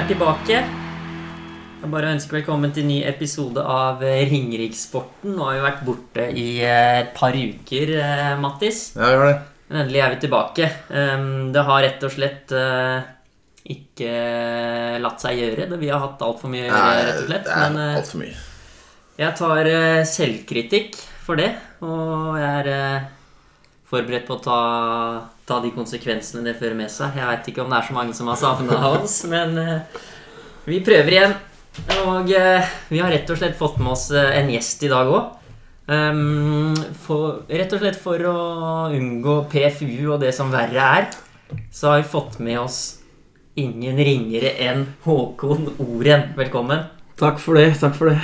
er tilbake. Jeg bare ønsker velkommen til en ny episode av eh, Ringerikssporten. Nå har vi vært borte i eh, et par uker, eh, Mattis. Ja, gjør det. Men endelig er vi tilbake. Ehm, Det har rett og slett ikke latt seg gjøre. Vi har hatt altfor mye å gjøre, rett og slett. Men altfor mye. jeg tar selvkritikk for det, og jeg er forberedt på å ta, ta de konsekvensene det fører med seg. Jeg veit ikke om det er så mange som har savna oss, men eh, vi prøver igjen. Og eh, vi har rett og slett fått med oss eh, en gjest i dag òg. for, rett og slett for å unngå PFU og det som verre er, så har vi fått med oss ingen ringere enn Håkon Oren. Velkommen. Takk for det. Takk for det.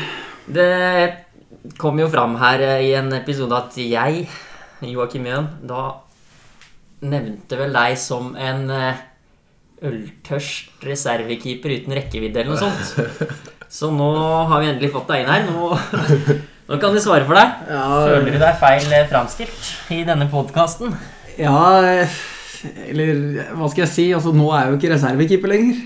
Det kom jo fram her i en episode at jeg, Joakim Jøen, da nevnte vel deg som en eh, øltørst reservekeeper uten rekkevidde eller noe sånt. Så nå har vi endelig fått deg inn her. Nå, nå kan du svare for deg. Føler du deg feil eh, framstilt i denne podkasten? Ja, eh, eller hva skal jeg si? Altså, nå er jeg jo ikke reservekeeper lenger.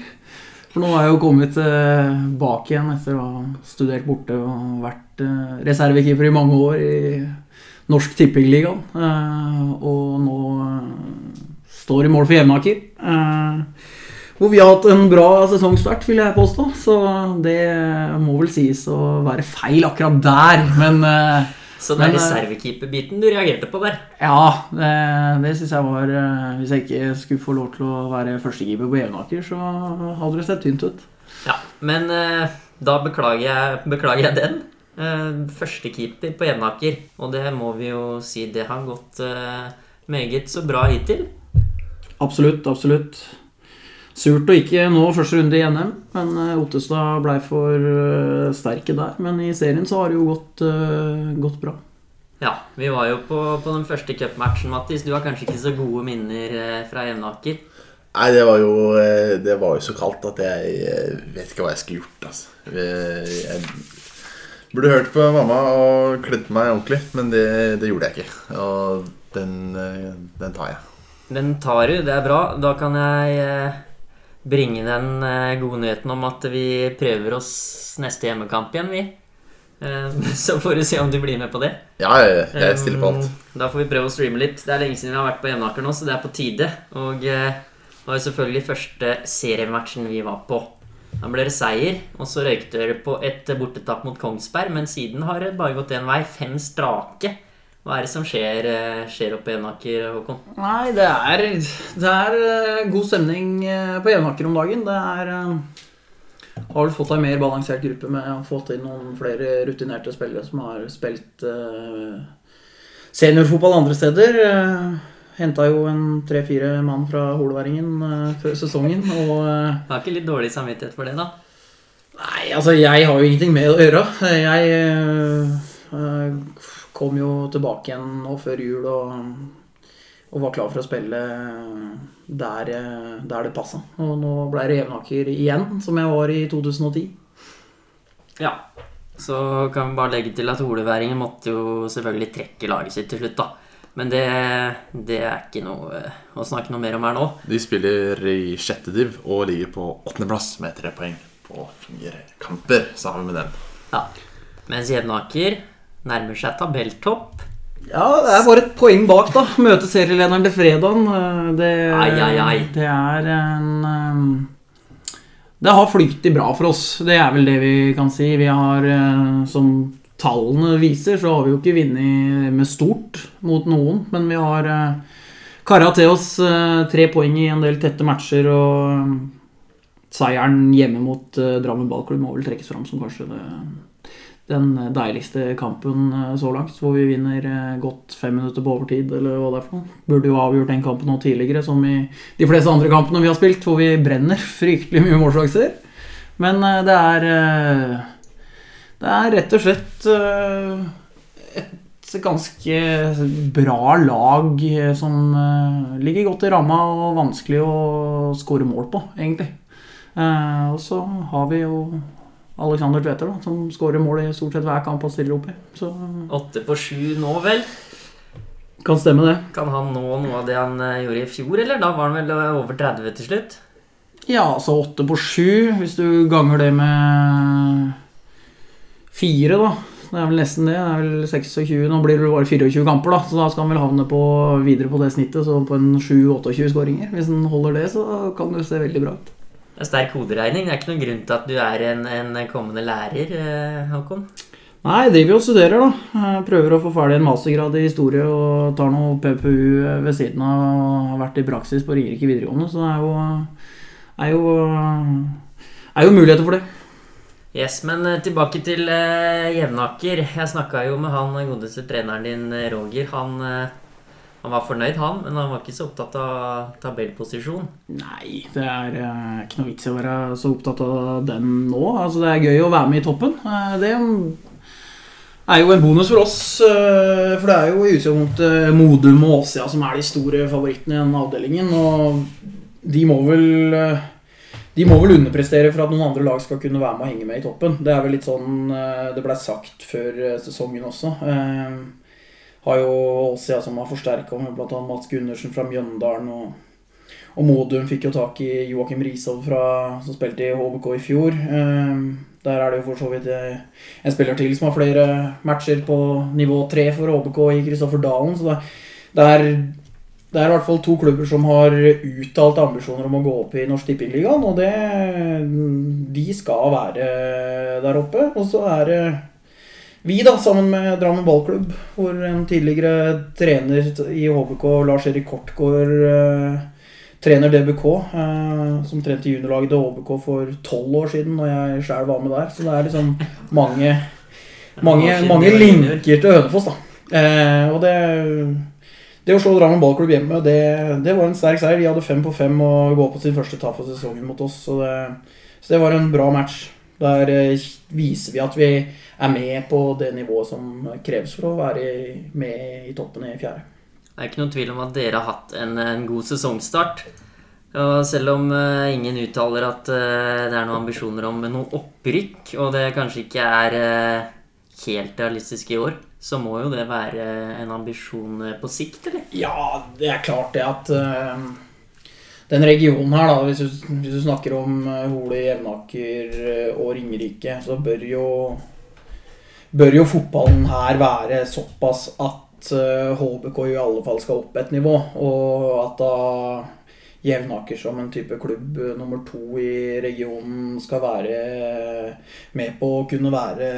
For nå har jeg jo kommet tilbake igjen etter å ha studert borte og vært eh, reservekeeper i mange år i Norsk Tippingligaen. Eh, Og nå eh, står i mål for Jevnaker. eh, Hvor vi har hatt en bra sesongstart, vil jeg påstå. Så det må vel sies å være feil akkurat der. Men Så det er reservekeeper-biten du reagerte på der. Ja, det, det syns jeg var Hvis jeg ikke skulle få lov til å være førstekeeper på Jevnaker, så hadde det sett tynt ut. Ja, men da beklager jeg, beklager jeg den. Uh, Førstekeeper på Jevnaker. Og det må vi jo si, det har gått eh, meget så bra hittil. Absolutt, absolutt. Surt å ikke nå første runde i NM, men eh, Ottestad blei for eh, sterke der. Men i serien så har det jo gått, eh, gått bra. Ja, vi var jo på, på den første cupmatchen, Mattis. Du har kanskje ikke så gode minner eh, fra Jevnaker? Nei, det var jo eh, Det var jo så kaldt at jeg jeg vet ikke hva jeg skulle gjort, altså. Vi- Jeg burde hørt på mamma og kledd meg ordentlig, men det, det gjorde jeg ikke. Og den, eh, den tar jeg. Den tar du, det er bra. Da kan jeg eh, bringe den eh, gode nyheten om at vi prøver oss neste hjemmekamp igjen, vi. Så får du se om du blir med på det. Ja, jeg, jeg stiller på alt. Da får vi prøve å streame litt. Det er lenge siden vi har vært på Jevnaker nå, så det er på tide. Og det var jo selvfølgelig første seriematchen vi var på. Da ble det seier, og så røykte dere på et bortetap mot Kongsberg. Men siden har det bare gått én vei. Fem strake. Hva er det som skjer, eh, skjer oppe i Enaker, Håkon? Nei, det er, det er eh, god stemning eh, på Enaker om dagen. Det er Har vel fått ei mer balansert gruppe med å få til noen flere rutinerte spillere som har spilt seniorfotball andre steder. Henta jo en tre-fire mann fra Holværingen eh, før sesongen, og Du Har ikke litt dårlig samvittighet for det, da? Nei, altså jeg har jo ingenting med å gjøre. Jeg øh, kom jo tilbake igjen nå før jul og, og var klar for å spille der, der det passa. Og nå ble det Jevnaker igjen, som jeg var i 2010. Ja. Så kan vi bare legge til at holeværingen måtte jo selvfølgelig trekke laget sitt til slutt, da. Men det, det er ikke noe eh, å snakke noe mer om her nå. De spiller i sjette div og ligger på åttendeplass med tre poeng på fire kamper sammen med dem. Ja. Mens Jevnaker nærmer seg tabelltopp. Ja, det er bare et poeng bak, da. Møte serielederen til fredagen. øh, Det, Ai, ai, ai. det er en øh, Det har flyttet bra for oss. Det er vel det vi kan si. Vi har, som tallene viser, så har vi jo ikke vunnet med stort mot noen. Men vi har øh, kara til oss øh, tre poeng i en del tette matcher. Og seieren hjemme mot øh, Drammen ballklubb må vel trekkes fram som kanskje det den deiligste kampen eh, så langt, hvor vi vinner eh, godt fem minutter på overtid, eller hva det er for noe. Burde jo avgjort den kampen nå tidligere, som i de fleste andre kampene vi har spilt, hvor vi brenner fryktelig mye målsjanser. Men eh, det er eh, Det er rett og slett eh, et ganske bra lag eh, som eh, ligger godt i ramma og vanskelig å skåre mål på, egentlig. Og så har vi jo Alexander Tveter, da, som skårer mål i stort sett hver kamp han stiller opp i. Åtte på sju nå, vel? kan stemme, det. Kan han nå noe av det han gjorde i fjor, eller? Da var han vel over 30 til slutt? Ja, altså åtte på sju, hvis du ganger det med fire, da. Det er vel nesten det. Det er vel 26, Nå blir det bare 24 kamper, da. Så da skal han vel havne på, videre på det snittet, så på en 7-28 skåringer. Hvis han holder det, så kan det se veldig bra ut. Det er sterk hoderegning. Det er ikke noen grunn til at du er en, en kommende lærer, eh, Håkon. Nei, jeg driver jo og studerer, da. Jeg prøver å få ferdig en mastergrad i historie og tar noe PPU ved siden av og har vært i praksis på Ringerike videregående, så det er jo, er jo, er jo muligheter for det. Yes, men eh, tilbake til uh, Jevnaker. Jeg snakka jo med han godeste treneren din, eh, Roger. Han, uh, han var fornøyd, han, men han var ikke så opptatt av tabellposisjon. Nei, det er uh, ikke noe vits i å være så opptatt av den nå. Altså, det er gøy å være med i toppen. Det er jo en bonus for oss, for det er jo i utgangspunktet Modum og Åsia som er de store favorittene i den avdelingen. Og de må vel de må vel underprestere for at noen andre lag skal kunne være med og henge med i toppen. Det er vel litt sånn eh, det ble sagt før eh, sesongen også. Eh, Har jo Åsia som har forsterka med bl.a. Mats Gundersen fra Mjøndalen. Og, og Modum fikk jo tak i Joakim Risov som spilte i HBK i fjor. Der er det jo for så vidt en spiller til som har flere matcher på nivå tre for HBK i Kristoffer Dalen. Så det, det er det er i hvert fall to klubber som har uttalt ambisjoner om å gå opp i Norsk Tippingligaen, og det De skal være der oppe. Og så er det vi, da, sammen med Drammen ballklubb, hvor en tidligere trener i HBK, Lars-Erik Kortgård, eh, trener DBK, eh, som trente juniorlaget til HBK for tolv år siden, og jeg sjæl var med der. Så det er liksom mange, mange, mange linker til Hønefoss, da. Eh, og det det å slå Drammen ballklubb hjemme, det, det var en sterk seier. De hadde fem på fem og gå på sin første tap av sesongen mot oss. Så det, så det var en bra match. Der eh, viser vi at vi er med på det nivået som kreves for å være med i toppen i fjerde. Det er ikke noen tvil om at dere har hatt en, en god sesongstart. Og selv om uh, ingen uttaler at uh, det er noen ambisjoner om noe opprykk, og det kanskje ikke er uh, helt realistisk i år, så må jo det være en ambisjon eh, på sikt, eller? Ja, det er klart det at uh, den regionen her, da, hvis du, hvis du snakker om eh, Hole, Jevnaker og Ringerike, så bør jo Bør jo fotballen her være såpass at uh, HBK i alle fall skal opp et nivå, og at da Jevnaker som en type klubb nummer to i regionen skal være med på å kunne være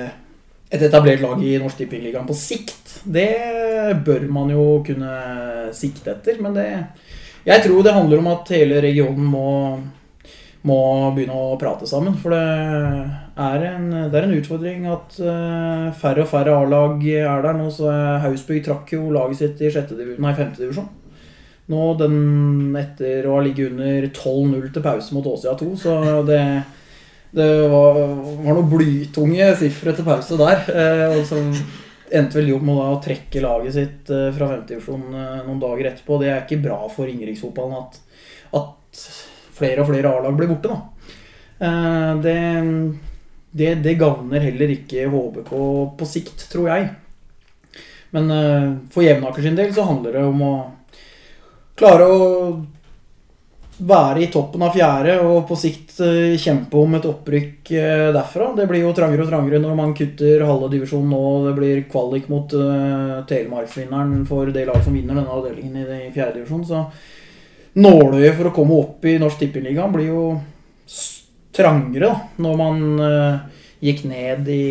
et etablert lag i Norsk Tippingligaen på sikt, det bør man jo kunne sikte etter. Men det Jeg tror det handler om at hele regionen må, må begynne å prate sammen. For det er en, det er en utfordring at eh, færre og færre A-lag er der nå. Så Hausbygg trakk jo laget sitt i sjette femte divisjon. Nå den etter å ha ligget under 12-0 til pause mot Åsia 2, så det det var, var noen blytunge sifre til pause der. Eh, og som endte vel opp med å trekke laget sitt eh, fra femtedivisjon eh, noen dager etterpå. Det er ikke bra for Ringeriksfotballen at, at flere og flere A-lag blir borte, da. Det, det, det gagner heller ikke HBK på sikt, tror jeg. Men for Jevnaker sin del så handler det om å klare å være i toppen av fjerde og på sikt eh, kjempe om et opprykk eh, derfra. Det blir jo trangere og trangere når man kutter halve divisjonen nå. Det blir kvalik mot uh, Telemarksvinneren for det laget som vinner denne avdelingen i, fjerde divisjon. Så nåløyet for å komme opp i Norsk Tippeligaen blir jo trangere da, når man uh, gikk ned i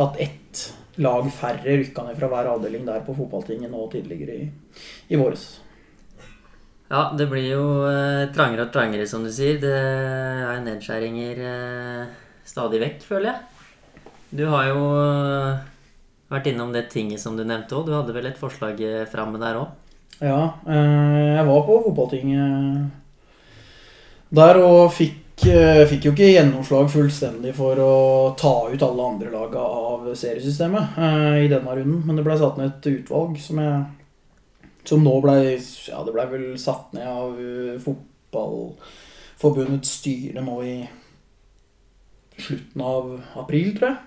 at ett lag færre rykka ned fra hver avdeling der på fotballtinget nå tidligere i, i våres. Ja, det blir jo eh, trangere og trangere, som du sier. Det er nedskjæringer eh, stadig vekk, føler jeg. Du har jo eh, vært innom det tinget som du nevnte òg. Du hadde vel et forslag eh, framme der òg? Ja, eh, jeg var på fotballtinget der og fikk, eh, fikk jo ikke gjennomslag fullstendig for å ta ut alle andre laga av seriesystemet eh, i denne runden, men det ble satt ned et utvalg som jeg som nå ble Ja, det ble vel satt ned av eh, fotballforbundets styre nå i slutten av april, tror jeg.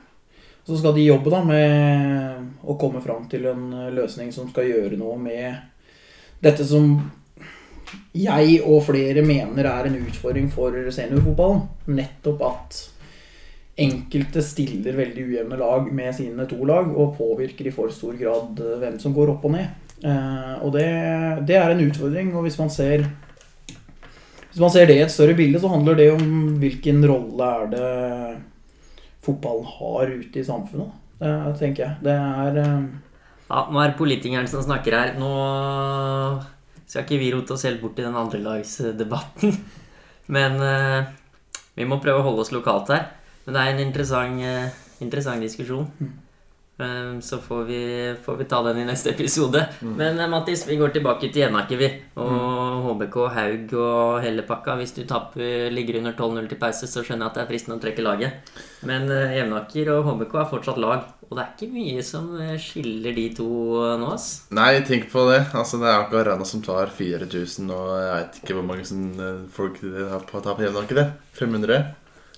Så skal de jobbe da med å komme fram til en løsning som skal gjøre noe med dette som jeg og flere mener er en utfordring for seniorfotballen. Nettopp at enkelte stiller veldig ujevne lag med sine to lag og påvirker i for stor grad eh, hvem som går opp og ned. Eh, og det, det er en utfordring. Og hvis man ser hvis man ser det i et større bilde, så handler det om hvilken rolle er det fotballen har ute i samfunnet. Det tenker jeg. Det er eh, Ja, nå er det politikeren som snakker her. Nå skal ikke vi rote oss helt bort i den andrelagsdebatten. Men eh, vi må prøve å holde oss lokalt her. Men det er en interessant, interessant diskusjon. Eh, så får vi, får vi ta den i neste episode. Men eh, Mattis, vi går tilbake til Jevnaker, vi. Og HBK, Haug og hele pakka. Hvis du tapper, ligger under 12-0 til pause, så skjønner jeg at det er fristende å trekke laget. Men eh, Jevnaker og HBK er fortsatt lag. Og det er ikke mye som eh, skiller de to nå, ass. Nei, tenk på det. Altså, det er akkurat Rana som tar 4000, og jeg vet ikke hvor mange som, folk har på tar på Jevnaker. det. 500,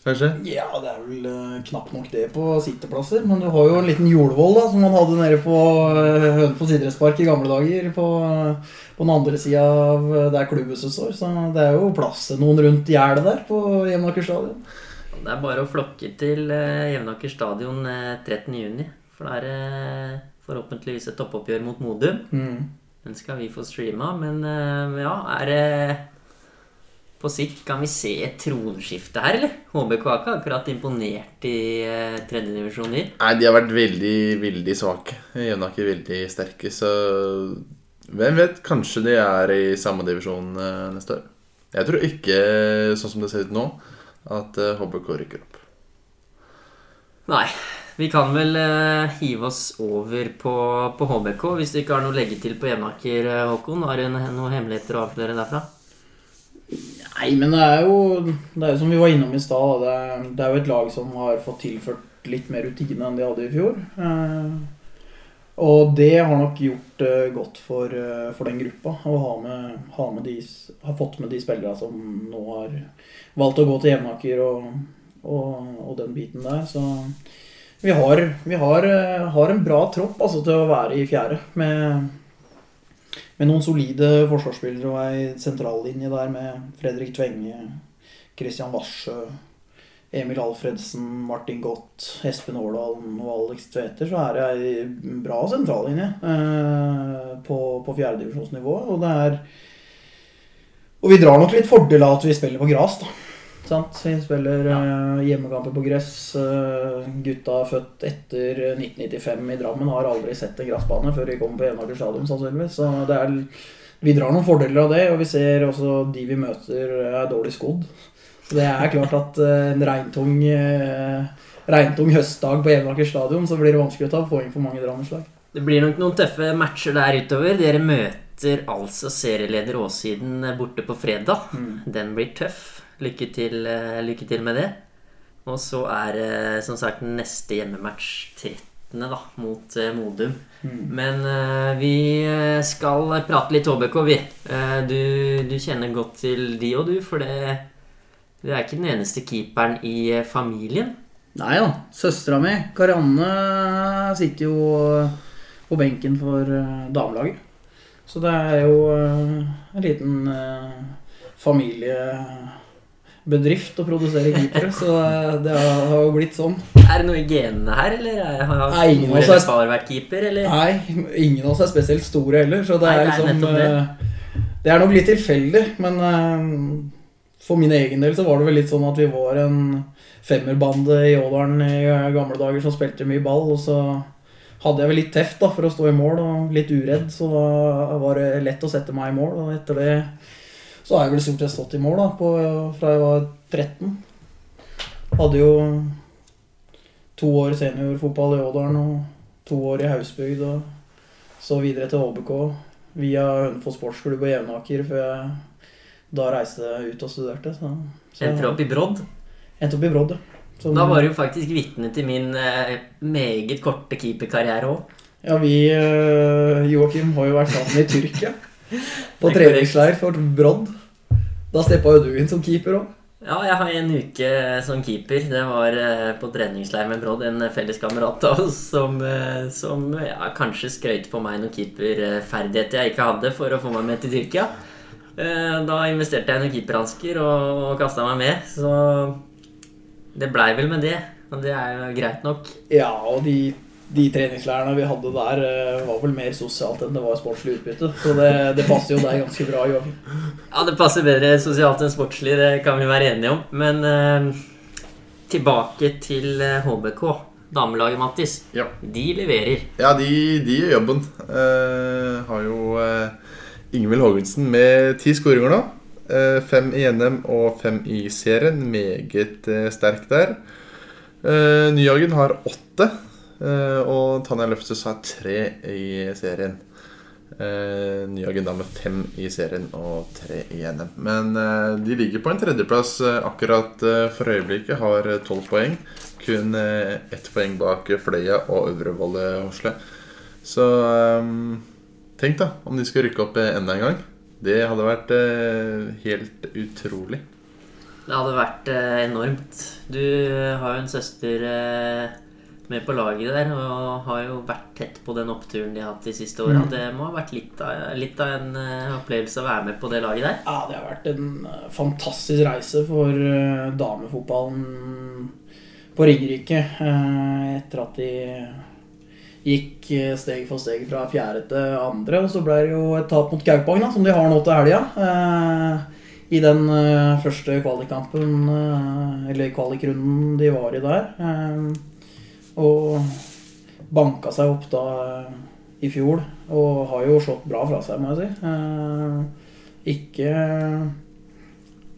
kanskje? Ja, det er vel uh, knapt nok det på sitteplasser. Men du har jo en liten jordvoll da, som man hadde nede på uh, Hønefoss idrettspark i gamle dager. På, på den andre sida av uh, der klubbhuset står. Så det er jo plass til noen rundt gjerdet der på Jevnaker stadion. Det er bare å flokke til uh, Jevnaker stadion uh, 13.6. For da er det forhåpentligvis et toppoppgjør mot Modum. Den skal vi få streama. Men eh, ja, er det På sikt kan vi se et tronskifte her, eller? HBK har ikke akkurat imponert i eh, tredjedivisjon, din? Nei, de har vært veldig, veldig svake. Jevnaker veldig sterke, så hvem vet? Kanskje de er i samme divisjon eh, neste år. Jeg tror ikke, sånn som det ser ut nå, at eh, HBK rykker opp. Nei. Vi kan vel eh, hive oss over på, på HBK hvis du ikke har noe å legge til på Jevnaker, eh, Håkon. Har du noen hemmeligheter å avsløre derfra? Nei, men det er jo det er som vi var innom i stad. Det, det er jo et lag som har fått tilført litt mer rutine enn de hadde i fjor. Eh, og det har nok gjort godt for, eh, for den gruppa å ha, med, ha, med de, ha fått med de spillerne som nå har valgt å gå til Jevnaker og, og, og den biten der. Så vi har, vi har, eh, har en bra tropp altså, til å være i fjerde. Med, med noen solide forsvarsspillere og ei sentrallinje der med Fredrik Tvenge, Christian Warsjø, Emil Alfredsen, Martin Gott, Espen Årdalen og Alex Tveter, så er det ei bra sentrallinje eh, på, på fjerdedivisjonsnivå. Og det er Og vi drar nok litt fordel av at vi spiller på gras, da. Sant? Vi spiller eh, hjemmekamper på gress. Uh, gutta født etter 1995 i Drammen har aldri sett en gressbane før de kommer på Jevnaker stadion, sannsynligvis. Så det er, vi drar noen fordeler av det, og vi ser også de vi møter, er dårlig skodd. Så det er klart at uh, en regntung, eh, regntung høstdag på Jevnaker stadion, så blir det vanskelig å ta poeng for mange Drammenslag. Det blir nok noen tøffe matcher der utover. Dere møter altså serieleder Åssiden borte på fredag. Den blir tøff. Lykke til, eh, lykke til med det. Og så er det som sagt neste hjemmematch 13. da, mot eh, Modum. Men uh, vi eh, skal prate litt HBK, vi. Uh, du, du kjenner godt til de og du, for det, du er ikke den eneste keeperen i eh, familien. Nei da. Søstera mi, Karianne, sitter jo på benken for eh, damelaget. Så det er jo eh, en liten eh, familiebedrift å produsere keepere. Så eh, det har jo blitt sånn. Er det noe i genene her, eller er- har Nei, ingen mor eller er- far vært keeper, eller? Nei, ingen av oss er spesielt store heller, så det Nei, er det er liksom det. eh, Det er nok litt tilfeldig, men eh, for min egen del så var det vel litt sånn at vi var en femmerbande i Ådalen i gamle dager som spilte mye ball, og så hadde jeg vel litt teft da for å stå i mål, og litt uredd, så da var det lett å sette meg i mål, og etter det så har jeg vel stort sett stått i mål da, på, fra jeg var 13. Hadde jo to år seniorfotball i Ådalen og to år i Hausbygd og så videre til HBK via Hønefoss sportsklubb og Jevnaker før jeg da reiste ut og studerte. Så, så Endte opp i Brodd. endte opp i Brodd, ja. Som- Da var du jo faktisk vitne til min eh, meget korte keeperkarriere òg. Ja, vi, eh, Joakim, har jo vært sammen i Tyrkia. På treningsleir for Brodd. Da steppa jo du inn som keeper òg. Ja, jeg har en uke som keeper. Det var eh, på treningsleir med Brodd, en felleskamerat av oss som, eh, som ja, kanskje skrøt på meg noen keeperferdigheter jeg ikke hadde for å få meg med til Tyrkia. Eh, Da investerte jeg i noen keeperhansker og, og kasta meg med. Så det blei vel med det. Og det er jo greit nok. Ja, og de, de treningslærerne vi hadde der, eh, var vel mer sosialt enn det var sportslig utbytte. Så det, det passer jo deg ganske bra, Joakim. Ja, det passer bedre sosialt enn sportslig, det kan vi være enige om. Men eh, tilbake til eh, HBK. Damelaget, Mattis. Ja. De leverer. Ja, de, de gjør jobben. Eh, har jo eh, Ingvild Haagensen med ti skåringer nå. Eh, fem i NM og fem i serien. Meget eh, sterk der. Eh, Nyhagen har åtte. Eh, og Tanja Løftes har tre i serien. ny agenda med fem i serien og tre i NM. Men eh, de ligger på en tredjeplass eh, akkurat eh, for øyeblikket. Har eh, tolv poeng. Kun eh, ett poeng bak Fløya og Øvrevolle Hosle. Så eh, tenk da om de skal rykke opp eh, enda en gang. Det hadde vært eh, helt utrolig. Det hadde vært eh, enormt. Du har jo en søster eh, med på laget der, og har jo vært tett på den oppturen de har hatt de siste åra. Det må ha vært litt av, litt av en eh, opplevelse å være med på det laget der. Ja, det har vært en eh, fantastisk reise for eh, damefotballen på Ringerike. Etter at de gikk steg for steg fra fjerde til andre. Og så ble det jo et tap mot Kaupang, som de har nå til helga. eh, I den eh, første kvalikkampen, eh, eller kvalikrunden de var i der. Og banka seg opp da eh, i fjor. Og har jo slått bra fra seg, må jeg si. Eh, Ikke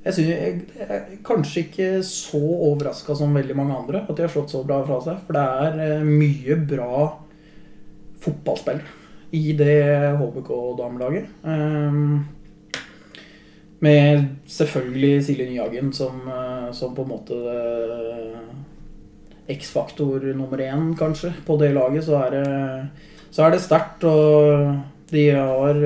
jeg synes jeg, jeg er kanskje ikke så overraska som veldig mange andre at de har slått så bra fra seg. For det er eh, mye bra fotballspill i det HBK-damelaget. Med selvfølgelig Silje Nyhagen som, som på en måte eh, X-faktor nummer én, kanskje, på det laget. Så er det, det sterkt, og de har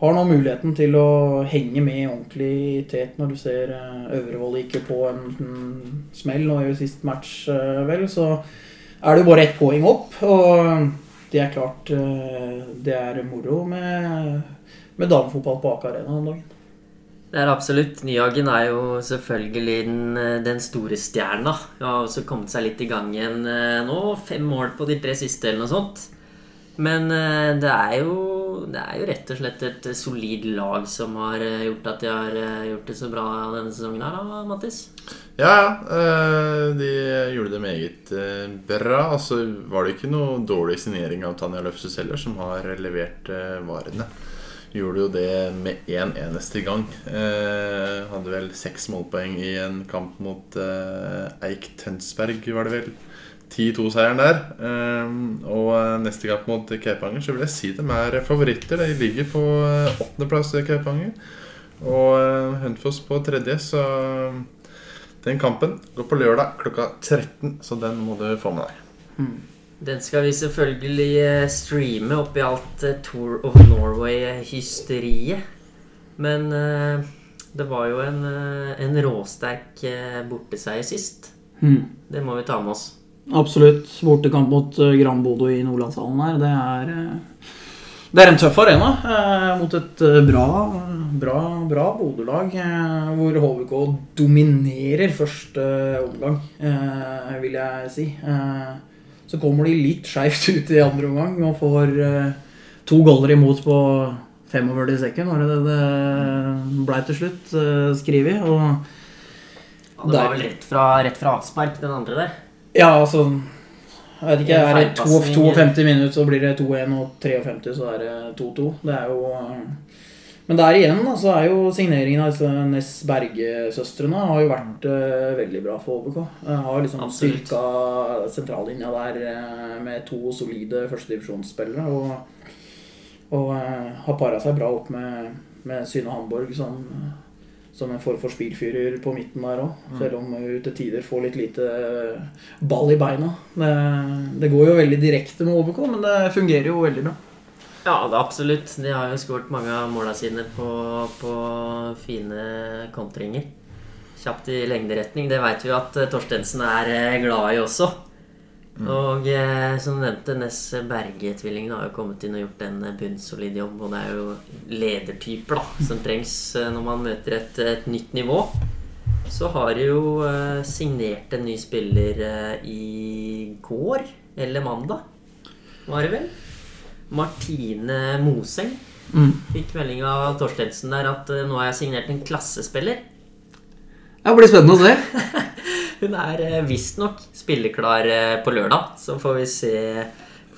har nå muligheten til å henge med ordentlig i tet når du ser eh, Øvrevoll ikke på en en smell nå i sist match, eh, vel, så er det jo bare ett poeng opp. Og det er klart eh, det er moro med, med damefotball på Aker Arena om dagen. Det er absolutt. Nyhagen er jo selvfølgelig den, den store stjerna. Har også kommet seg litt i gang igjen eh, nå. Fem mål på de tre siste, eller noe sånt. Men eh, det er, jo, det er jo rett og slett et solid lag som har eh, gjort at de har eh, gjort det så bra denne sesongen her, da, Mattis? Ja, ja. eh, De gjorde det meget eh, bra. Altså var det ikke noe dårlig signering av Tanja Løfsus heller, som har levert eh, varene. Gjorde jo det med én en eneste gang. Eh, hadde vel seks målpoeng i en kamp mot eh, Eik Tønsberg, var det vel. 10-2-seieren der. Eh, og eh, neste kamp mot Kaupanger, så vil jeg si de er favoritter. De ligger på åttendeplass i Kaupanger. Og eh, Hønefoss på tredje, så den kampen går på lørdag klokka 13, så den må du få med deg. Den skal vi selvfølgelig eh, streame oppi alt eh, Tour of Norway-hysteriet. Men eh, det var jo en, en råsterk borteseier sist. Det må vi ta med oss. Absolutt. Bortekamp mot Gran Bodo i Nordlandshallen her, det er Det er en tøff arena eh, mot et bra, bra, bra Bodø-lag. Eh, hvor HVK dominerer første omgang, eh, vil jeg si. Eh, så kommer de litt skeivt ut i andre omgang og får uh, to goller imot på 45 sekunder, var det det det blei til slutt uh, skrevet. Og Ja, det var vel rett fra, rett fra avspark, den andre der. Ja, altså Jeg vet ikke, er det 52 minutter, så blir det 2-1, og 53 så er det 2-2. Det er jo eh, Men der igjen da, så er jo signeringen av disse Ness Berge-søstrene har jo vært uh, veldig bra for HBK. Eh, har liksom Absolutt. styrka sentrallinja der uh, med to solide førstedivisjonsspillere. Og, og har para seg bra opp med, med Syne Hamborg som som en form for spillfyrer på midten der òg. Selv om hun til tider får litt lite ball i beina. Det, det går jo veldig direkte med OBK, men det fungerer jo veldig bra. Ja, det er absolutt. De har jo skåret mange av måla sine på, på fine kontringer. Kjapt i lengderetning. Det veit vi at eh, Torstensen er eh, glad i også. Og eh, som du nevnte, Ness Berge-tvillingene har jo kommet inn og gjort en bunnsolid jobb. Og det er jo ledertyper da, som trengs når man møter et, et nytt nivå. Så har de jo signert en ny spiller i går, eller mandag, var det vel? Martine Moseng. Mm. Fikk melding av Torstensen der at eh, nå har jeg signert en klassespiller. Det blir spennende å se. Hun er eh, visstnok spilleklar eh, på lørdag, så får vi se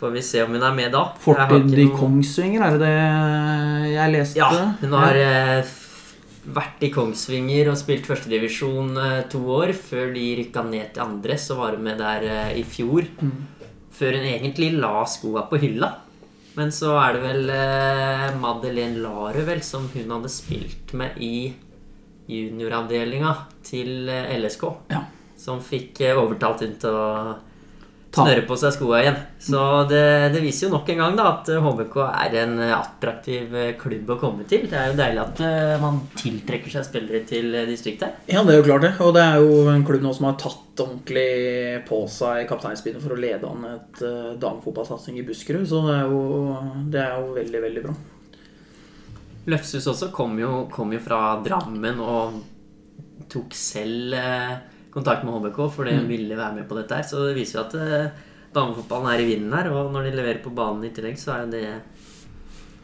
Får vi se om hun er med da. Fortid i Kongsvinger, er det det jeg leste? Ja, hun har ja. vært i Kongsvinger og spilt førstedivisjon to år. Før de rykka ned til andre, så var hun med der i fjor. Før hun egentlig la skoa på hylla. Men så er det vel eh, Madeleine Laru vel, som hun hadde spilt med i junioravdelinga til eh, LSK. Ja. Som fikk eh, overtalt hun til å Ta. snøre på seg skoa igjen. Så det, det viser jo nok en gang da at eh, HBK er en eh, attraktiv eh, klubb å komme til. Det er jo deilig at eh, man tiltrekker seg spillere til eh, distriktet. Ja, det er jo klart det. Og det er jo en klubb nå som har tatt ordentlig på seg kapteinspinnet for å lede an et uh, damefotballsatsing i Buskerud. Så det er, jo, det er jo veldig, veldig bra. Løfshus også kom jo, kom jo fra Drammen og tok selv eh, kontakt med HBK fordi hun ville være med på dette her. Så det viser jo at eh, damefotballen er i vinden her, og når de leverer på banen i tillegg, så er jo det,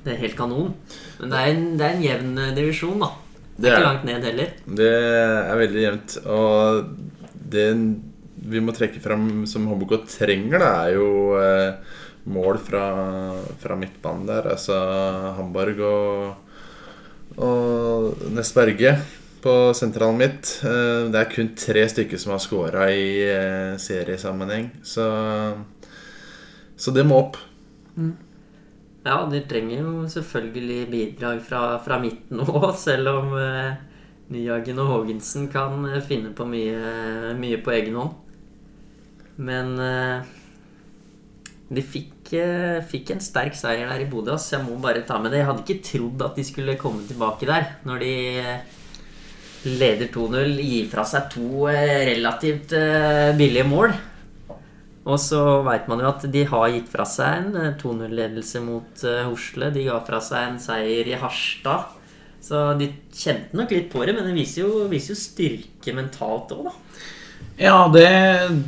det er helt kanon. Men det er en, det er en jevn eh, divisjon, da. Det er ikke langt ned heller. Det er veldig jevnt. Og det vi må trekke fram som HBK trenger, det er jo eh, mål fra, fra midtbanen der. Altså Hamburg og, og Ness Berge på sentralen midt. Eh, det er kun tre stykker som har scora i eh, seriesammenheng. Så, så det må opp. Ja, de trenger jo selvfølgelig bidrag fra, fra midten òg, selv om eh, Nyhagen og Haagensen kan finne på mye, mye på egen hånd. Men de fikk, fikk en sterk seier der i Bodø. Jeg må bare ta med det. Jeg hadde ikke trodd at de skulle komme tilbake der. Når de leder 2-0, gir fra seg to eh, relativt eh, billige mål. Og så veit man jo at de har gitt fra seg en eh, 2-0-ledelse mot eh, Hosle. De ga fra seg en seier i Harstad. Så de kjente nok litt på det, men det viser jo, viser jo styrke mentalt òg, da. Ja, det,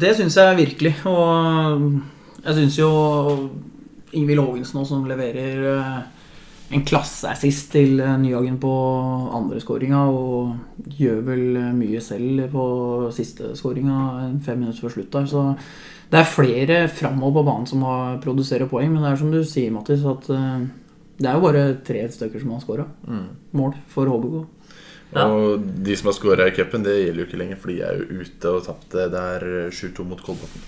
det syns jeg virkelig. Og jeg syns jo Ingvild Haagensen òg, som leverer en klasseassist til eh, Nyhagen på andre skåringa, og gjør vel eh, mye selv på siste skåringa, fem minutter før slutt der. Så det er flere framover på banen som har produserer poeng, men det er som du sier, Mattis, at eh, det er jo bare tre stykker som har skåra mål for HBK. Ja. Og de som har skåra i cupen, det gjelder jo ikke lenger, for de er jo ute og tapte der 7-2 mot Kolbotn.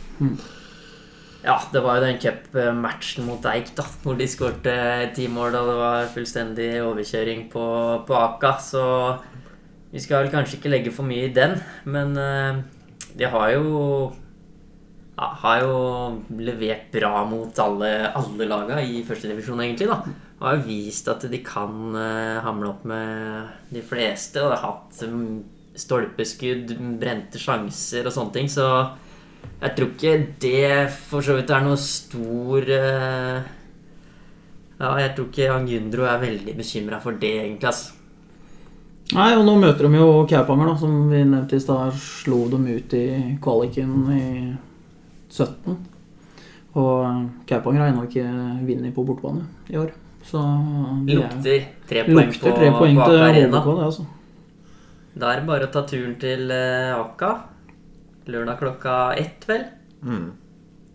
Ja, det var jo den cupmatchen mot Eik, da, hvor de skårte ti mål og det var fullstendig overkjøring på, på Aka. Så vi skal vel kanskje ikke legge for mye i den, men eh, de har jo ja, har jo levert bra mot alle, alle laga i førstedivisjon, egentlig. da. Og har vist at de kan eh, hamle opp med de fleste. Og har hatt stolpeskudd, brente sjanser og sånne ting. Så jeg tror ikke det for så vidt er noe stor uh, Ja, jeg tror ikke Angundro er veldig bekymra for det, egentlig. altså. Nei, og nå møter de jo Kaupanger, da, som vi nevnte i stad. Slo dem ut i kvaliken i 17. Og Kaupanger har ennå ikke vunnet på bortebane i år. Så de er- Lukter tre poeng lukter på, tre poeng på til Aker Arena. HBK, det, altså. Da er det bare å ta turen til eh, Aka. Lørdag klokka ett, vel?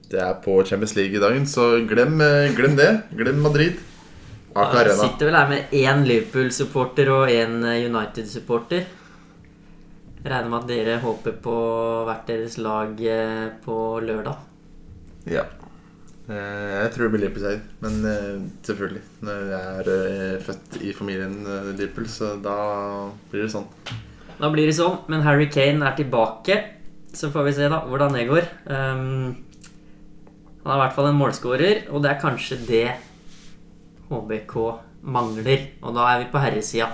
Det er på Champions League i dagen, så glem, eh, glem det. Glem Madrid. Aka Jeg Arena. sitter vel her med én Liverpool-supporter og én United-supporter. Regner med at dere håper på hvert deres lag eh, på lørdag. Ja. Eh, Jeg tror det blir Liverpool-seier, men eh, selvfølgelig. Når jeg er eh, født i familien eh, Liverpool, så da blir det sånn. Da blir det sånn, men Harry Kane er tilbake. Så får vi se da hvordan det går. Um, han er i hvert fall en målskårer, og det er kanskje det HBK mangler. Og da er vi på herresida.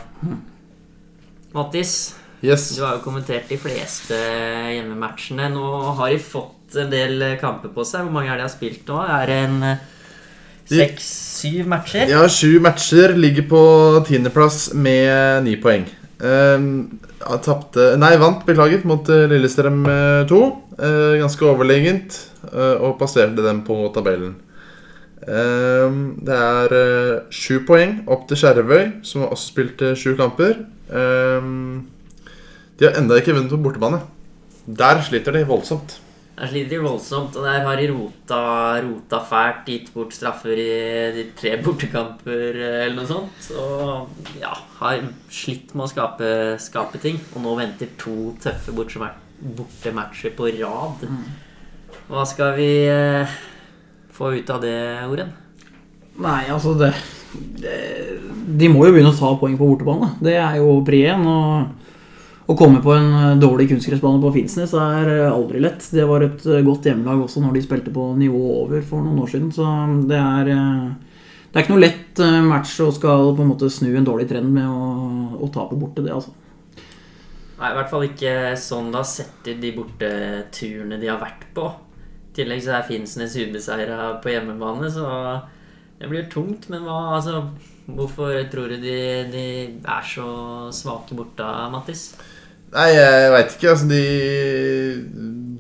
Mattis, Yes. Du har jo kommentert de fleste hjemmematchene. Nå har de fått en del kamper på seg. Hvor mange er det de har spilt nå? Er det en eh, seks-syv matcher? Ja, sju matcher. Ligger på tiendeplass med ni poeng. Ja, tapte Nei, vant, beklager, mot eh, Lillestrøm 2. Uh, ganske overlegent. Uh, og passerte dem på tabellen. Um, det er eh, sju poeng opp til Skjervøy, som har også spilt eh, sju kamper. Um, de har enda ikke vunnet på bortebane. Der sliter de voldsomt. Der sliter voldsomt, og der har de rota, rota fælt. Gitt bort straffer i de tre bortekamper eh, eller noe sånt. Og ja, har slitt med å skape, skape ting. Og nå venter to tøffe bortematcher på rad. Hva skal vi eh, få ut av det, Oren? Nei, altså det, det De må jo begynne å ta poeng på bortebane. Det er jo pri én. Og å komme på en eh, dårlig kunstgressbane på Finnsnes er eh, aldri lett. Det var et eh, godt hjemmelag også når de spilte på nivå over for noen år siden. Så det er Det er ikke noe lett match å skal på en måte snu en dårlig trend med å, å tape borte, det, altså. Nei, i hvert fall ikke sånn det har sett ut de borteturene de har vært på. I tillegg så er Finnsnes ubeseira på hjemmebane, så det blir tungt. Men hva, altså, hvorfor tror du de, de er så svake borte, Mattis? Nei, jeg veit ikke. Altså, de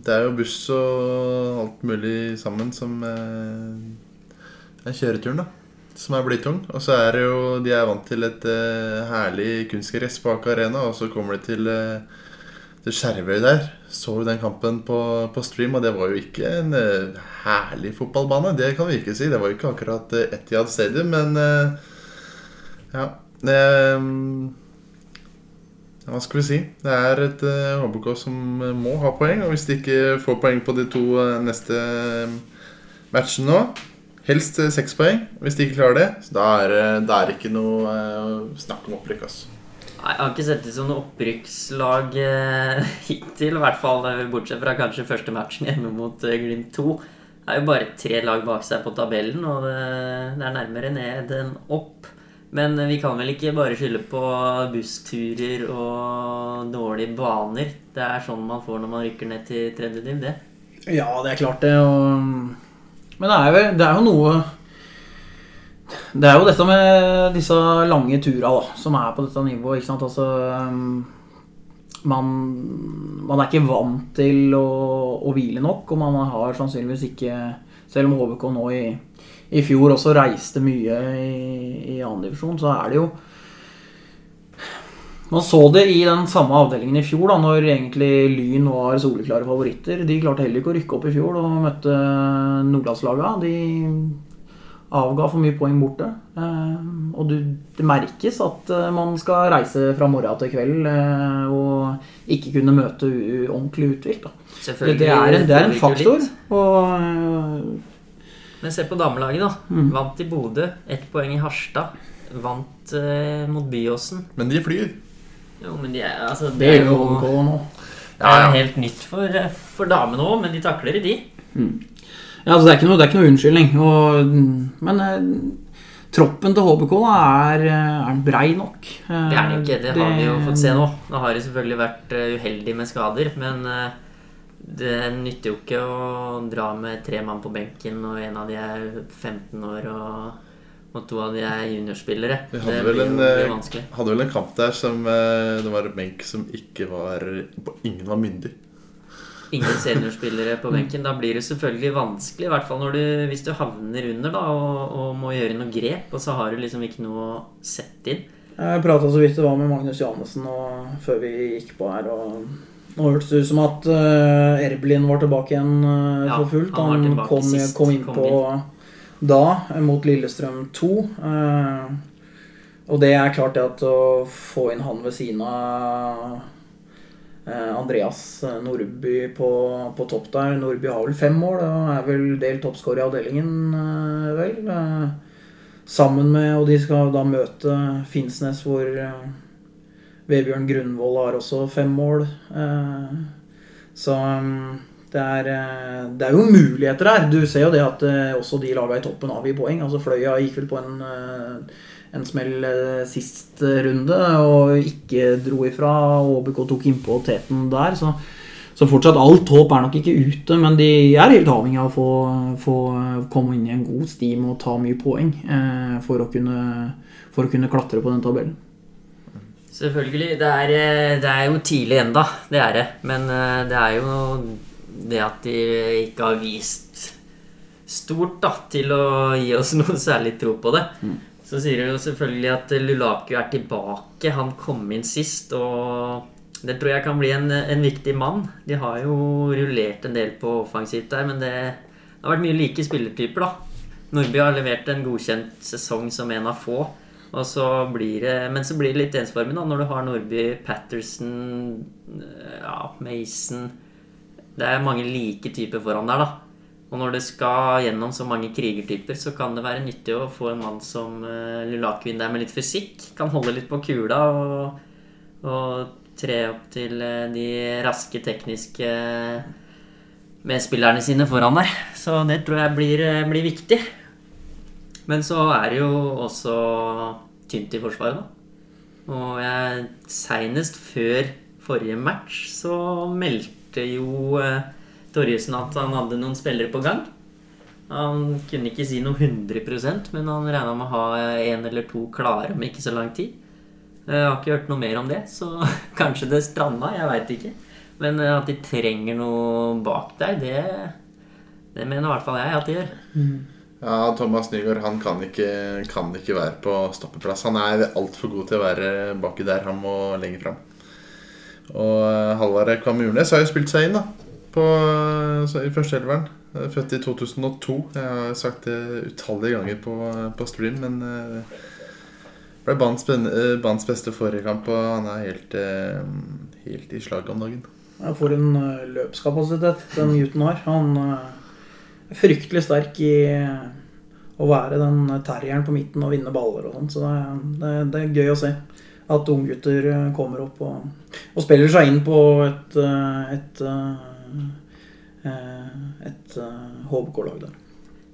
Det er jo buss og alt mulig sammen som eh, er kjøreturen, da. Som er blytung. Og så er det jo De er vant til et eh, herlig kunstgress på Aker Arena, og så kommer de til eh, til Skjervøy der. Så jo den kampen på, på stream, og det var jo ikke en uh, herlig fotballbane. Det kan vi ikke si. Det var jo ikke akkurat uh, Etiad Stadium, men eh, ja. Det mm, hva skal vi si? Det er et eh, HBK som eh, må ha poeng. Og hvis de ikke får poeng på de to eh, neste eh, matchene nå Helst eh, seks poeng. Hvis de ikke klarer det, så da er det er ikke noe eh, snakk om opprykk. Altså. Nei, Jeg har ikke sett det som noe opprykkslag eh, hittil. I hvert fall eh, bortsett fra kanskje første matchen hjemme mot eh, Glimt 2. Det er jo bare tre lag bak seg på tabellen, og det, det er nærmere ned enn opp. Men vi kan vel ikke bare skylde på bussturer og dårlige baner. Det er sånn man får når man rykker ned til tredje div, det. Ja, det er klart det. Og... Men det er, jo, det er jo noe Det er jo dette med disse lange turene da, som er på dette nivået. ikke sant? Altså, um, man, man er ikke vant til å, å hvile nok, og man har sannsynligvis ikke Selv om HBK nå i, i fjor også reiste mye i, i andredivisjon, så er det jo man så det i den samme avdelingen i fjor, da når egentlig Lyn var soleklare favoritter. De klarte heller ikke å rykke opp i fjor og møtte nordlandslaga. De avga for mye poeng borte. Eh, og du, det merkes at eh, man skal reise fra morgen til kveld eh, og ikke kunne møte ordentlig uthvilt. Det, det, er en, det er en faktor. Og Men se på damelaget, da. Mm. Vant i Bodø. Ett poeng i Harstad. Vant eh, mot Byåsen. Men de flyr. Jo, men de er, altså, det er jo OK nå. Det er helt nytt for, eh, for damene òg, men de takler det, de. Ja, altså det, er ikke noe, det er ikke noe unnskyldning. Og, men eh, troppen til HBK da, er, eh, er brei nok. Eh, Det er det ikke. Det har vi jo fått se nå. Da har de selvfølgelig vært eh, uheldige med skader, men eh, det nytter jo ikke å dra med tre mann på benken, og en av de er 15 år, og, og to av de er juniorspillere. Vi Det hadde vel, blir en, jo blir eh, vanskelig. hadde vel en kamp der som eh, det var en benk som ikke var Ingen var myndig. Ingen seniorspillere på benken. Da blir det selvfølgelig vanskelig, i hvert fall når du, hvis du havner under da, og, og må gjøre noe grep, og så har du liksom ikke noe å sette inn. Jeg prata så vidt det var med Magnus Johannessen før vi gikk på her. og Nå hørtes det ut som at uh, Erblin var tilbake igjen uh, Ja, for fullt. han Han, kom, sist, kom inn på da, eh, mot Lillestrøm 2. Uh, og det er klart det at å få inn han ved siden av eh, Andreas Nordby på, på topp der Nordby har vel fem mål og er vel delt toppskårer i avdelingen, eh, vel. Eh, sammen med Og de skal da møte Finnsnes, hvor eh, Vebjørn Grunvoll har også fem mål. Eh, så mm, det er, eh, det er jo muligheter her. Du ser jo det at eh, også de laga i toppen avgir poeng. Altså Fløya gikk vel på en, en smell sist runde og ikke dro ifra. ÅBK tok innpå teten der. Så, så fortsatt alt håp er nok ikke ute, men de er helt avhengig av å få, få komme inn i en god stim og ta mye poeng for, å kunne, for å kunne klatre på den tabellen. Selvfølgelig. Det er, eh, det er jo tidlig enda, det er det. Men eh, det er jo det at de ikke har vist stort da, til å gi oss noe særlig tro på det. Mm. Så sier de jo selvfølgelig at Lulaku er tilbake. Han kom inn sist, og det tror jeg kan bli en, en viktig mann. De har jo rullert en del på offensivt der, men det, det har vært mye like spillertyper, da. Nordby har levert en godkjent sesong som en av få. Og så blir det, men så blir det litt ensformig når du har Nordby, Patterson, ja, Mason Det er mange like typer foran der, da. Og når det skal gjennom så mange krigertyper, så kan det være nyttig å få en mann som uh, Lulakvin der med litt fysikk. Kan holde litt på kula og, og tre opp til uh, de raske, tekniske medspillerne sine foran der. Så det tror jeg blir, blir viktig. Men så er det jo også tynt i forsvaret, da. Og jeg Seinest før forrige match så meldte jo eh, Torjussen at han hadde noen spillere på gang. Han kunne ikke si noe 100% men han regna med å ha én eller to klare om ikke så lang tid. Jeg har ikke hørt noe mer om det, så kanskje det stranda. Jeg veit ikke. Men eh, at de trenger noe bak deg, det, det mener i hvert fall jeg at de gjør. Ja, Thomas Nygaard han kan ikke, kan ikke være på stoppeplass. Han er altfor god til å være baki der. Han må lenger fram. Og eh, Halvard Kvamurnes har jo spilt seg inn da på, i førsteelveren. Eh, Født i 2002. Jeg har sagt det utallige ganger på, på stream, men eh, ble eh, banens beste forrige kamp, og han er helt, helt i slaget om dagen. Jeg får en løpskapasitet den gutten har. Han fryktelig sterk i eh, å være den terrieren på midten og vinne baller og sånn. Så det, det, det er gøy å se at unggutter eh, kommer opp og, og spiller seg inn på et, et, et, eh, et eh, HBK-lag der.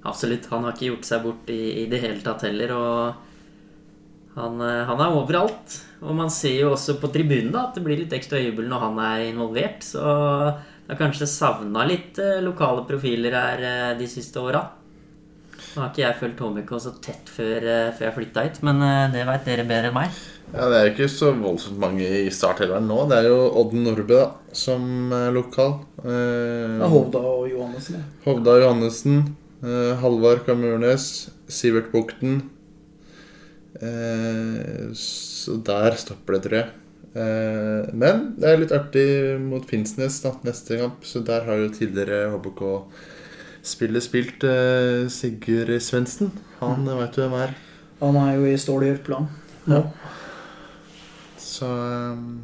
Absolutt. Han har ikke gjort seg bort i, i det hele tatt heller. Og han, eh, han er overalt. Og man ser jo også på tribunen da, at det blir litt ekstra jubel når han er involvert. Så har kanskje savna litt eh, lokale profiler her eh, de siste åra. Nå har ikke jeg fulgt Tomiko så tett før, eh, før jeg flytta hit, men det veit dere bedre enn meg. Ja, Det er jo ikke så voldsomt mange i Start heller nå. Det er jo Odden Nordbø da, som er lokal. Eh, Hovda og Johannessen. ja. Hovda Johannessen. Eh, Halvard Kamurnes. Sivert Bukten. Eh, så der stopper det, tror jeg. Eh, men det er litt artig mot Finnsnes da, neste kamp, så der har jo tidligere HBK-spillet spilt eh, Sigurd Svendsen. Han mm. veit du hvem er. Han er jo i Stål Jørpeland nå. Så um...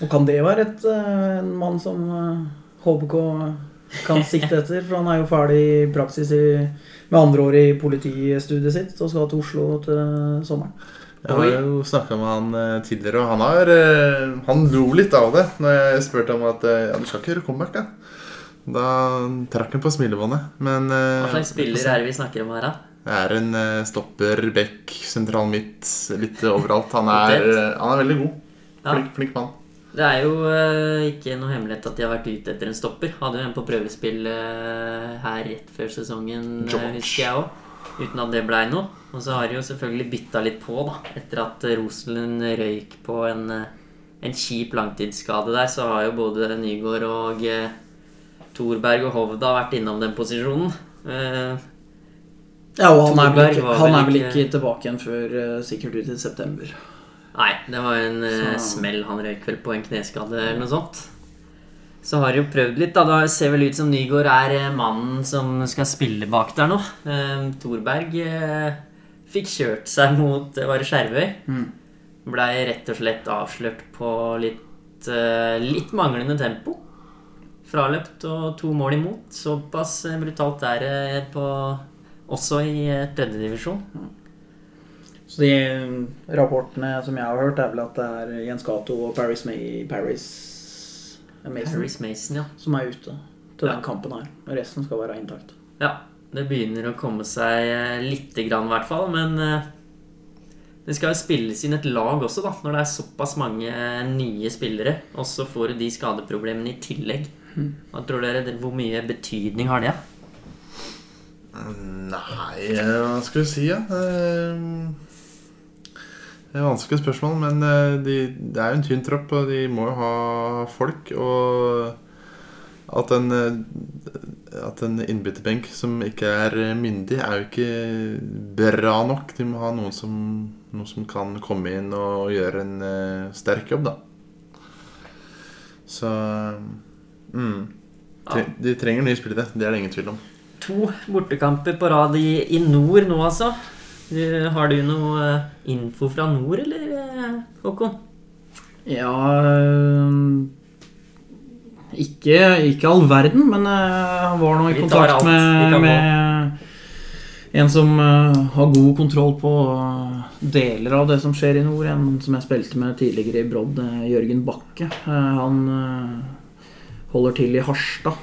Og kan det være et, en mann som HBK kan sikte etter? For han er jo ferdig i praksis i, med andre år i politistudiet sitt og skal til Oslo til sommeren. Jeg har jo snakka med han eh, tidligere, og han har eh, Han lo litt av det når jeg spurte om at eh, ja, du skal ikke gjøre comeback, da. Da trakk han på smilebåndet. Men Hva slags spiller er det vi snakker om her, da? det er en stopper, back, sentral midt, litt overalt. Han er, han er veldig god. Flink, flink mann. Det er jo uh, ikke noe hemmelighet at de har vært ute etter en stopper. Hadde jo en på prøvespill uh, her rett før sesongen, George. husker jeg òg. Uten at det blei noe. Og så har de jo selvfølgelig bytta litt på, da. Etter at eh, Rosenlund røyk på en, eh, en kjip langtidsskade der, så har jo både Nygaard og eh, Thorberg og Hovda vært innom den posisjonen. Eh, Ja, og han er vel ikke, han er vel ikke- tilbake igjen før eh, sikkert ut i september. Nei, det var en eh, Så- smell. Han røyk vel på en kneskade eller noe sånt. Så har de jo prøvd litt. da Det ser vel ut som Nygaard er eh, mannen som skal spille bak der nå. Eh, Thorberg eh, fikk kjørt seg mot det var det Skjervøy. Mm. Blei rett og slett avslørt på litt, eh, litt manglende tempo. Fraløpt og to mål imot. Såpass brutalt er det på, også i tredjedivisjon. Mm. Så de rapportene som jeg har hørt, er vel at det er Jens Cato og Paris, May, Paris Mason Paris Mason, ja. som er ute til Ja. den kampen her. Resten skal være intakt. Ja, det begynner å komme seg eh, lite grann i hvert fall, men eh, Det skal jo spilles inn et lag også, da, når det er såpass mange nye spillere. Og så får du de skadeproblemene i tillegg. Hva tror dere, Hvor mye betydning har det? Nei, hva skal vi si? Ja? Det er vanskelig spørsmål, men eh, de, det er jo en tynn tropp, og de må jo ha folk. Og at en, eh, at en innbytterbenk som ikke er myndig, er jo ikke bra nok. De må ha noen som, noen som kan komme inn og gjøre en uh, sterk jobb, da. Så mm. Ja. De trenger nye spillere, det er det ingen tvil om. To bortekamper på rad i, i nord nå, altså. Du, har du noe eh, info fra nord, eller, eh, Håkon? Ja øh, ikke, ikke all verden, men jeg var nå i kontakt med, med en som har god kontroll på deler av det som skjer i nord. En som jeg spilte med tidligere i Brodd, Jørgen Bakke. Eh, han holder til i Harstad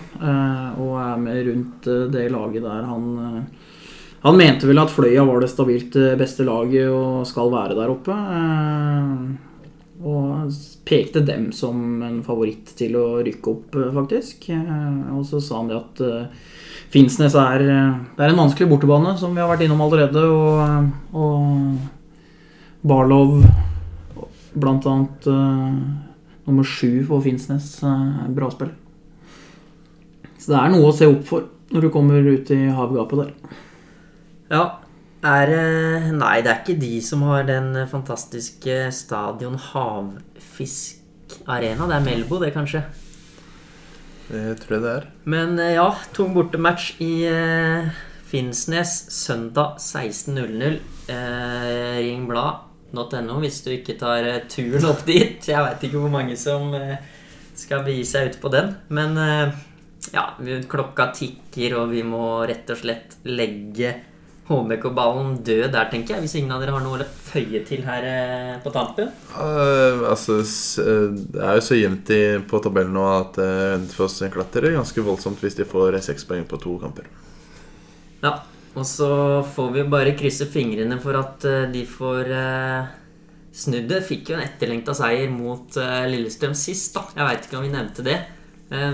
og er med rundt det laget der. Han, han mente vel at Fløya var det stabilt øh, beste laget og skal være der oppe. eh, og pekte dem som en favoritt til å rykke opp, eh, faktisk. Eh, Og så sa han det at eh, Finnsnes er, eh, det er en vanskelig bortebane, som vi har vært innom allerede. Og, og Barlov, blant annet eh, nummer sju på Finnsnes, eh, bra spiller. Så det er noe å se opp for når du kommer ut i havgapet der. Ja. Er Nei, det er ikke de som har den fantastiske stadion Havfisk Arena. Det er Melbo, det, kanskje. Det tror jeg det er. Men eh, ja, tung bortematch i eh, Finnsnes søndag 16.00. Eh, ring blad.no hvis du ikke tar eh, turen opp dit. Jeg veit ikke hvor mange som eh, skal begi seg ut på den. Men eh, ja, klokka tikker, og vi må rett og slett legge HBK-ballen død der, tenker jeg. Hvis ingen av dere har noe å føye til her eh, på tampen. Uh, altså, eh, det er jo så jevnt i, på tabellen nå at uh, Hønefoss klatrer ganske voldsomt hvis de får seks poeng på to kamper. Ja, og så får vi bare krysse fingrene for at de får uh, snudd det. Fikk jo en etterlengta seier mot uh, Lillestrøm sist, da. Jeg veit ikke om vi nevnte det.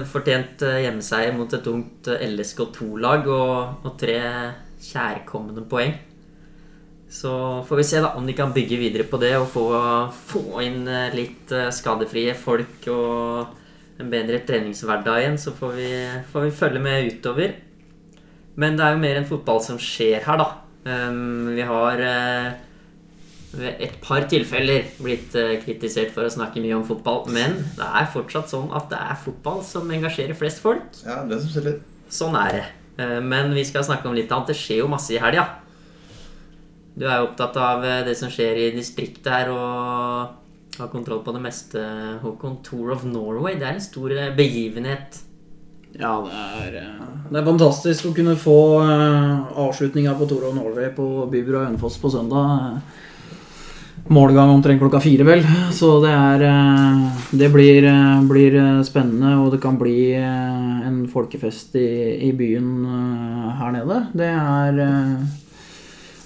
Fortjent hjemmeseier mot et ungt eh, LSK2-lag og, og tre kjærkomne poeng. Så får vi se da om de kan bygge videre på det og få, få inn eh, litt eh, skadefrie folk og en bedre treningshverdag igjen. Så får vi, får vi følge med utover. Men det er jo mer enn fotball som skjer her, da. Um, vi har ved et par tilfeller blitt uh, kritisert for å snakke mye om fotball. Men det er fortsatt sånn at det er fotball som engasjerer flest folk. Ja, det som skiller. Sånn er det. Eh, men vi skal snakke om litt annet. Det skjer jo masse i helga. Du er jo opptatt av eh, det som skjer i distriktet her, og har kontroll på det meste. Håkon, Tour of Norway, det er en stor eh, begivenhet. Ja, det er, det er fantastisk å kunne få avslutninga på Tour of Norway på Bybro og Hønefoss på søndag. Målgang omtrent klokka fire, vel. Så det er eh, Det blir, eh, blir eh, spennende, og det kan bli en folkefest i, i byen her nede. Det er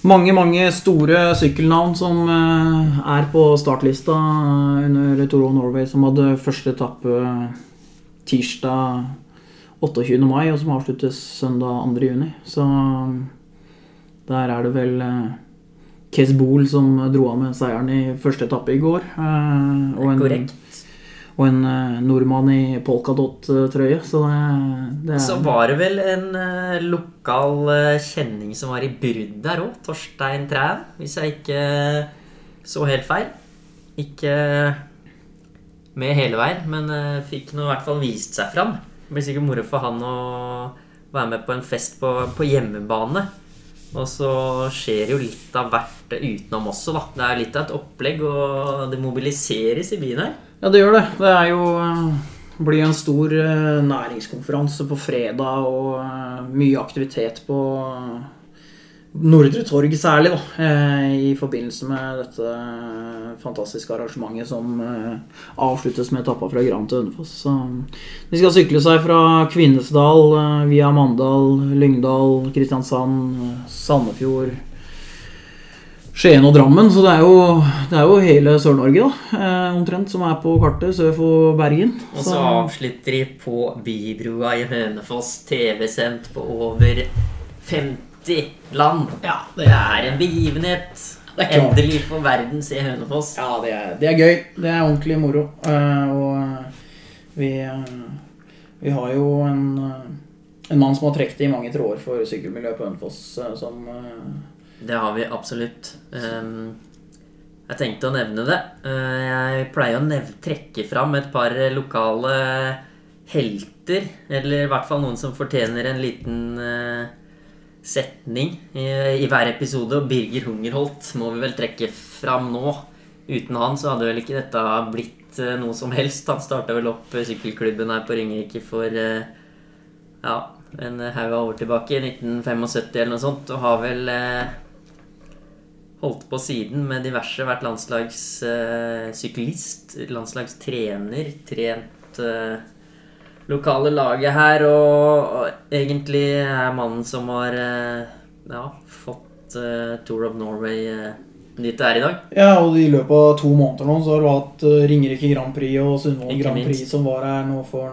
mange, mange store sykkelnavn som er på startlista under Tour of Norway, som hadde første etappe tirsdag 28. mai, og som avsluttes søndag 2. juni. Så der er det vel Kes Bohl som dro av med seieren i første etappe i går. eh, og en, Korrekt. Og en eh, nordmann i polkadott-trøye, så det, det er Så var det vel en eh, lokal kjenning som var i brudd der òg. Torstein Træn, hvis jeg ikke så helt feil. Ikke med hele veien, men fikk nå i hvert fall vist seg fram. Det blir sikkert moro for han å være med på en fest på, på hjemmebane. Og så skjer jo litt av hvert utenom også, da. Det er litt av et opplegg, og det mobiliseres i byen her. Ja, det gjør det. Det er jo eh, blir en stor eh, næringskonferanse på fredag og eh, mye aktivitet på Nordre Torg særlig, da, i forbindelse med dette fantastiske arrangementet som avsluttes med etappa fra Gran til Hønefoss. De skal sykle seg fra Kvinesdal via Mandal, Lyngdal, Kristiansand, Sandefjord Skien og Drammen, så det er jo, det er jo hele Sør-Norge da, eh, omtrent som er på kartet sør for Bergen. Og så avslutter de på Bybrua i Hønefoss, TV-sendt på over 50 land. Ja, Det er en begivenhet. Det er. Endelig får verden se Hønefoss. Ja, det er, det er gøy. Det er ordentlig moro. Eh, og eh, vi, eh, vi har jo en, eh, en mann som har trukket i mange tråder for sykkelmiljøet på Hønefoss, som Det har vi absolutt. Um, jeg tenkte å nevne det. Uh, jeg pleier å trekke fram et par lokale helter. Eller i hvert fall noen som fortjener en liten uh, setning i, i hver episode. Og Birger Hungerholt må vi vel trekke fram nå. Uten han så hadde vel ikke dette blitt uh, noe som helst. Han starta vel opp sykkelklubben her på Ringerike for ja, en haug av år tilbake, i 1975 eller noe sånt, og har vel holdt på siden med diverse, vært landslagssyklist, landslagstrener, trent eh, lokale laget her, og, og egentlig er mannen som har eh, ja, fått eh, Tour of Norway eh, dit det er i dag. Ja, og i løpet av to måneder nå så har du hatt eh, Ringerike Grand Prix og Sundvolden Grand Prix minst. som var her nå for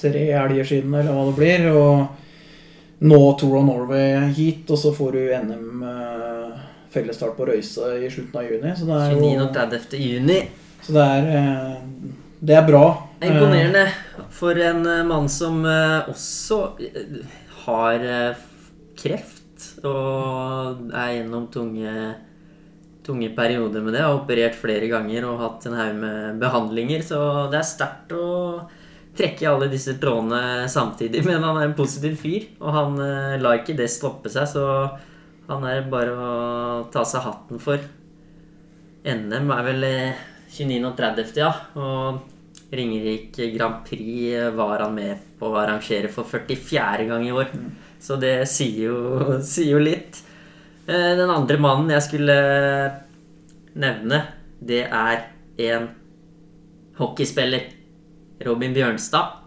tre helger siden, eller hva det blir. Og nå Tour of Norway hit, og så får du NM eh, fellesstart på Røyse i slutten av juni. Så det er 29. jo og 30. juni. så det er, eh, det er bra. Er Imponerende for en eh, mann som eh, også har kreft og er gjennom tunge, tunge perioder med det. Har operert flere ganger og hatt en haug med behandlinger. Så det er sterkt å trekke alle disse trådene samtidig. Men han er en positiv fyr, og han lar ikke det stoppe seg. Så han er bare å ta seg hatten for. NM er vel eh, 29. og 30., ja. Og Ringerike Grand Prix var han med på å arrangere for 44. gang i år. Så det sier jo, sier jo litt. Eh, Den andre mannen jeg skulle nevne, det er en hockeyspiller. Robin Bjørnstad.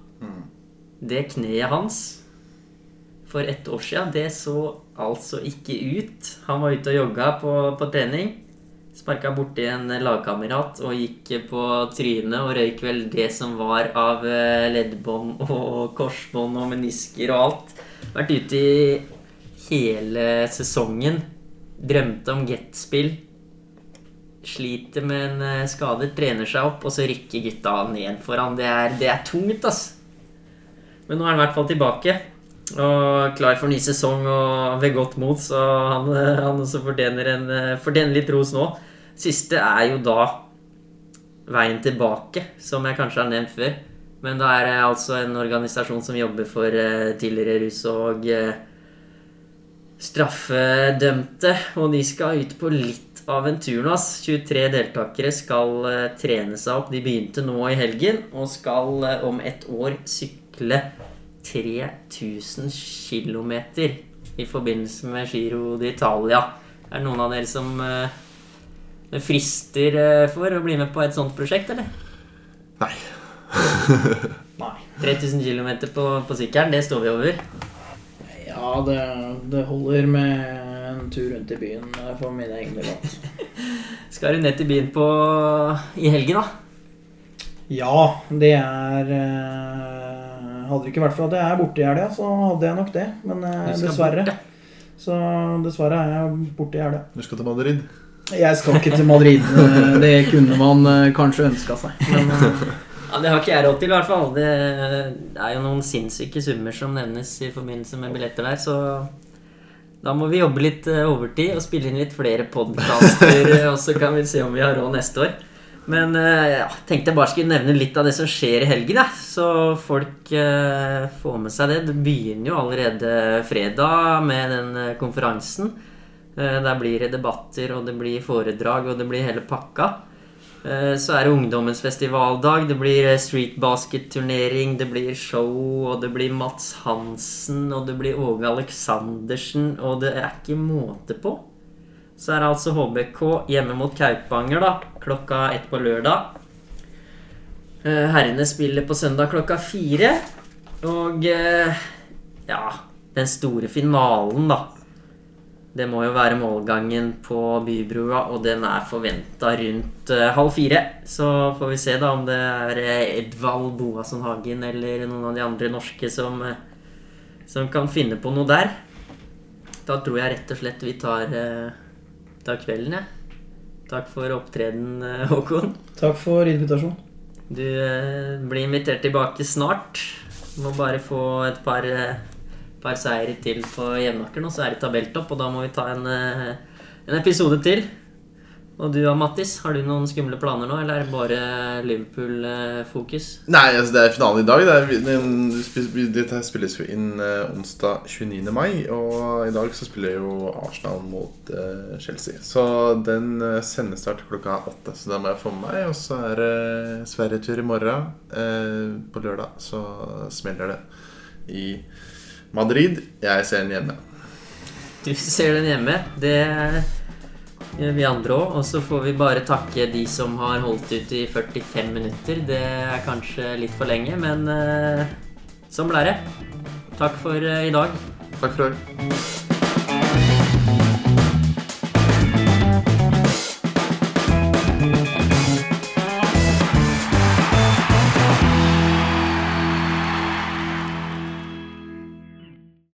Det kneet hans for ett år siden, det så altså ikke ut. Han var ute og jogga på, på trening. Sparka borti en lagkamerat og gikk på trynet og røyk vel det som var av eh, leddbånd og korsbånd og menisker og alt. Vært ute i hele sesongen. Drømte om getspill. Sliter med en eh, skade, trener seg opp, og så rykker gutta ned for han. Det er, det er tungt, ass. Men nå er han i hvert fall tilbake. Og klar for ny sesong og ved godt mot, så han, han også fortjener, en, fortjener litt ros nå. Siste er jo da Veien tilbake, som jeg kanskje har nevnt før. Men da er det altså en organisasjon som jobber for eh, tidligere rus- og eh, straffedømte. Og de skal ut på litt av en tur nå. ass. 23 deltakere skal eh, trene seg opp. De begynte nå i helgen og skal om et år sykle 3000 km i forbindelse med Giro d'Italia. Er det noen av dere som eh, det frister eh, for å bli med på et sånt prosjekt, eller? Nei. Nei. 3000 km på, på sykkelen, det står vi over. Ja, det, det holder med en tur rundt i byen eh, for min egen del. altså. Skal du ned til byen på, i helgen, da? Ja, det er Hadde det ikke vært for at jeg er borte i helga, så hadde jeg nok det. Men eh, dessverre. Så dessverre er jeg borte i helga. Du skal til Madrid. Jeg skal ikke til Madrid. eh, Det kunne man eh, kanskje ønska seg. Men eh, Ja, Det har ikke jeg råd til, i hvert fall. Det er jo noen sinnssyke summer som nevnes i forbindelse med billetter der, så da må vi jobbe litt overtid og spille inn litt flere podkaster, og så kan vi se om vi har råd neste år. Men eh, ja, tenkte jeg bare skulle nevne litt av det som skjer i helgen, Ja. så folk eh, får med seg det. Det begynner jo allerede fredag med den eh, konferansen. Eh, Der blir det debatter, og det blir foredrag, og det blir hele pakka. Eh, Så er det ungdommens festivaldag, det blir eh, street basket-turnering, det blir show, og det blir Mats Hansen, og det blir Åge Aleksandersen, og det er ikke måte på. Så er det altså HBK hjemme mot Kaupanger, da, klokka ett på lørdag. Eh, Herrene spiller på søndag klokka fire. Og eh, ja, den store finalen, da. Det må jo være målgangen på Bybrua, og den er forventa rundt eh, halv fire. Så får vi se da om det er Edvald Boasson Hagen eller noen av de andre norske som, som kan finne på noe der. Da tror jeg rett og slett vi tar, tar kvelden, jeg. Takk for opptreden, eh, Håkon. Takk for invitasjonen. Du eh, blir invitert tilbake snart. Må bare få et par, eh, par seire til på Jevnaker nå, så er det tabelltopp, og da må vi ta en, eh, en episode til. Og du Mattis, har du noen skumle planer nå, eller er det bare Liverpool-fokus? Nei, altså det er finalen i dag. Det er, det spilles jo inn eh, onsdag 29. mai. Og i dag så spiller jo Arsenal mot eh, Chelsea. Så den sendes snart klokka åtte. Så den må jeg få med meg. Og så er det Sverigetur i morgen. Eh, på lørdag så smeller det i Madrid. Jeg ser den hjemme. Du ser den hjemme. Det vi andre òg. Og så får vi bare takke de som har holdt ut i 45 minutter. Det er kanskje litt for lenge, men eh, sånn ble det. Takk for eh, i dag. Takk for i.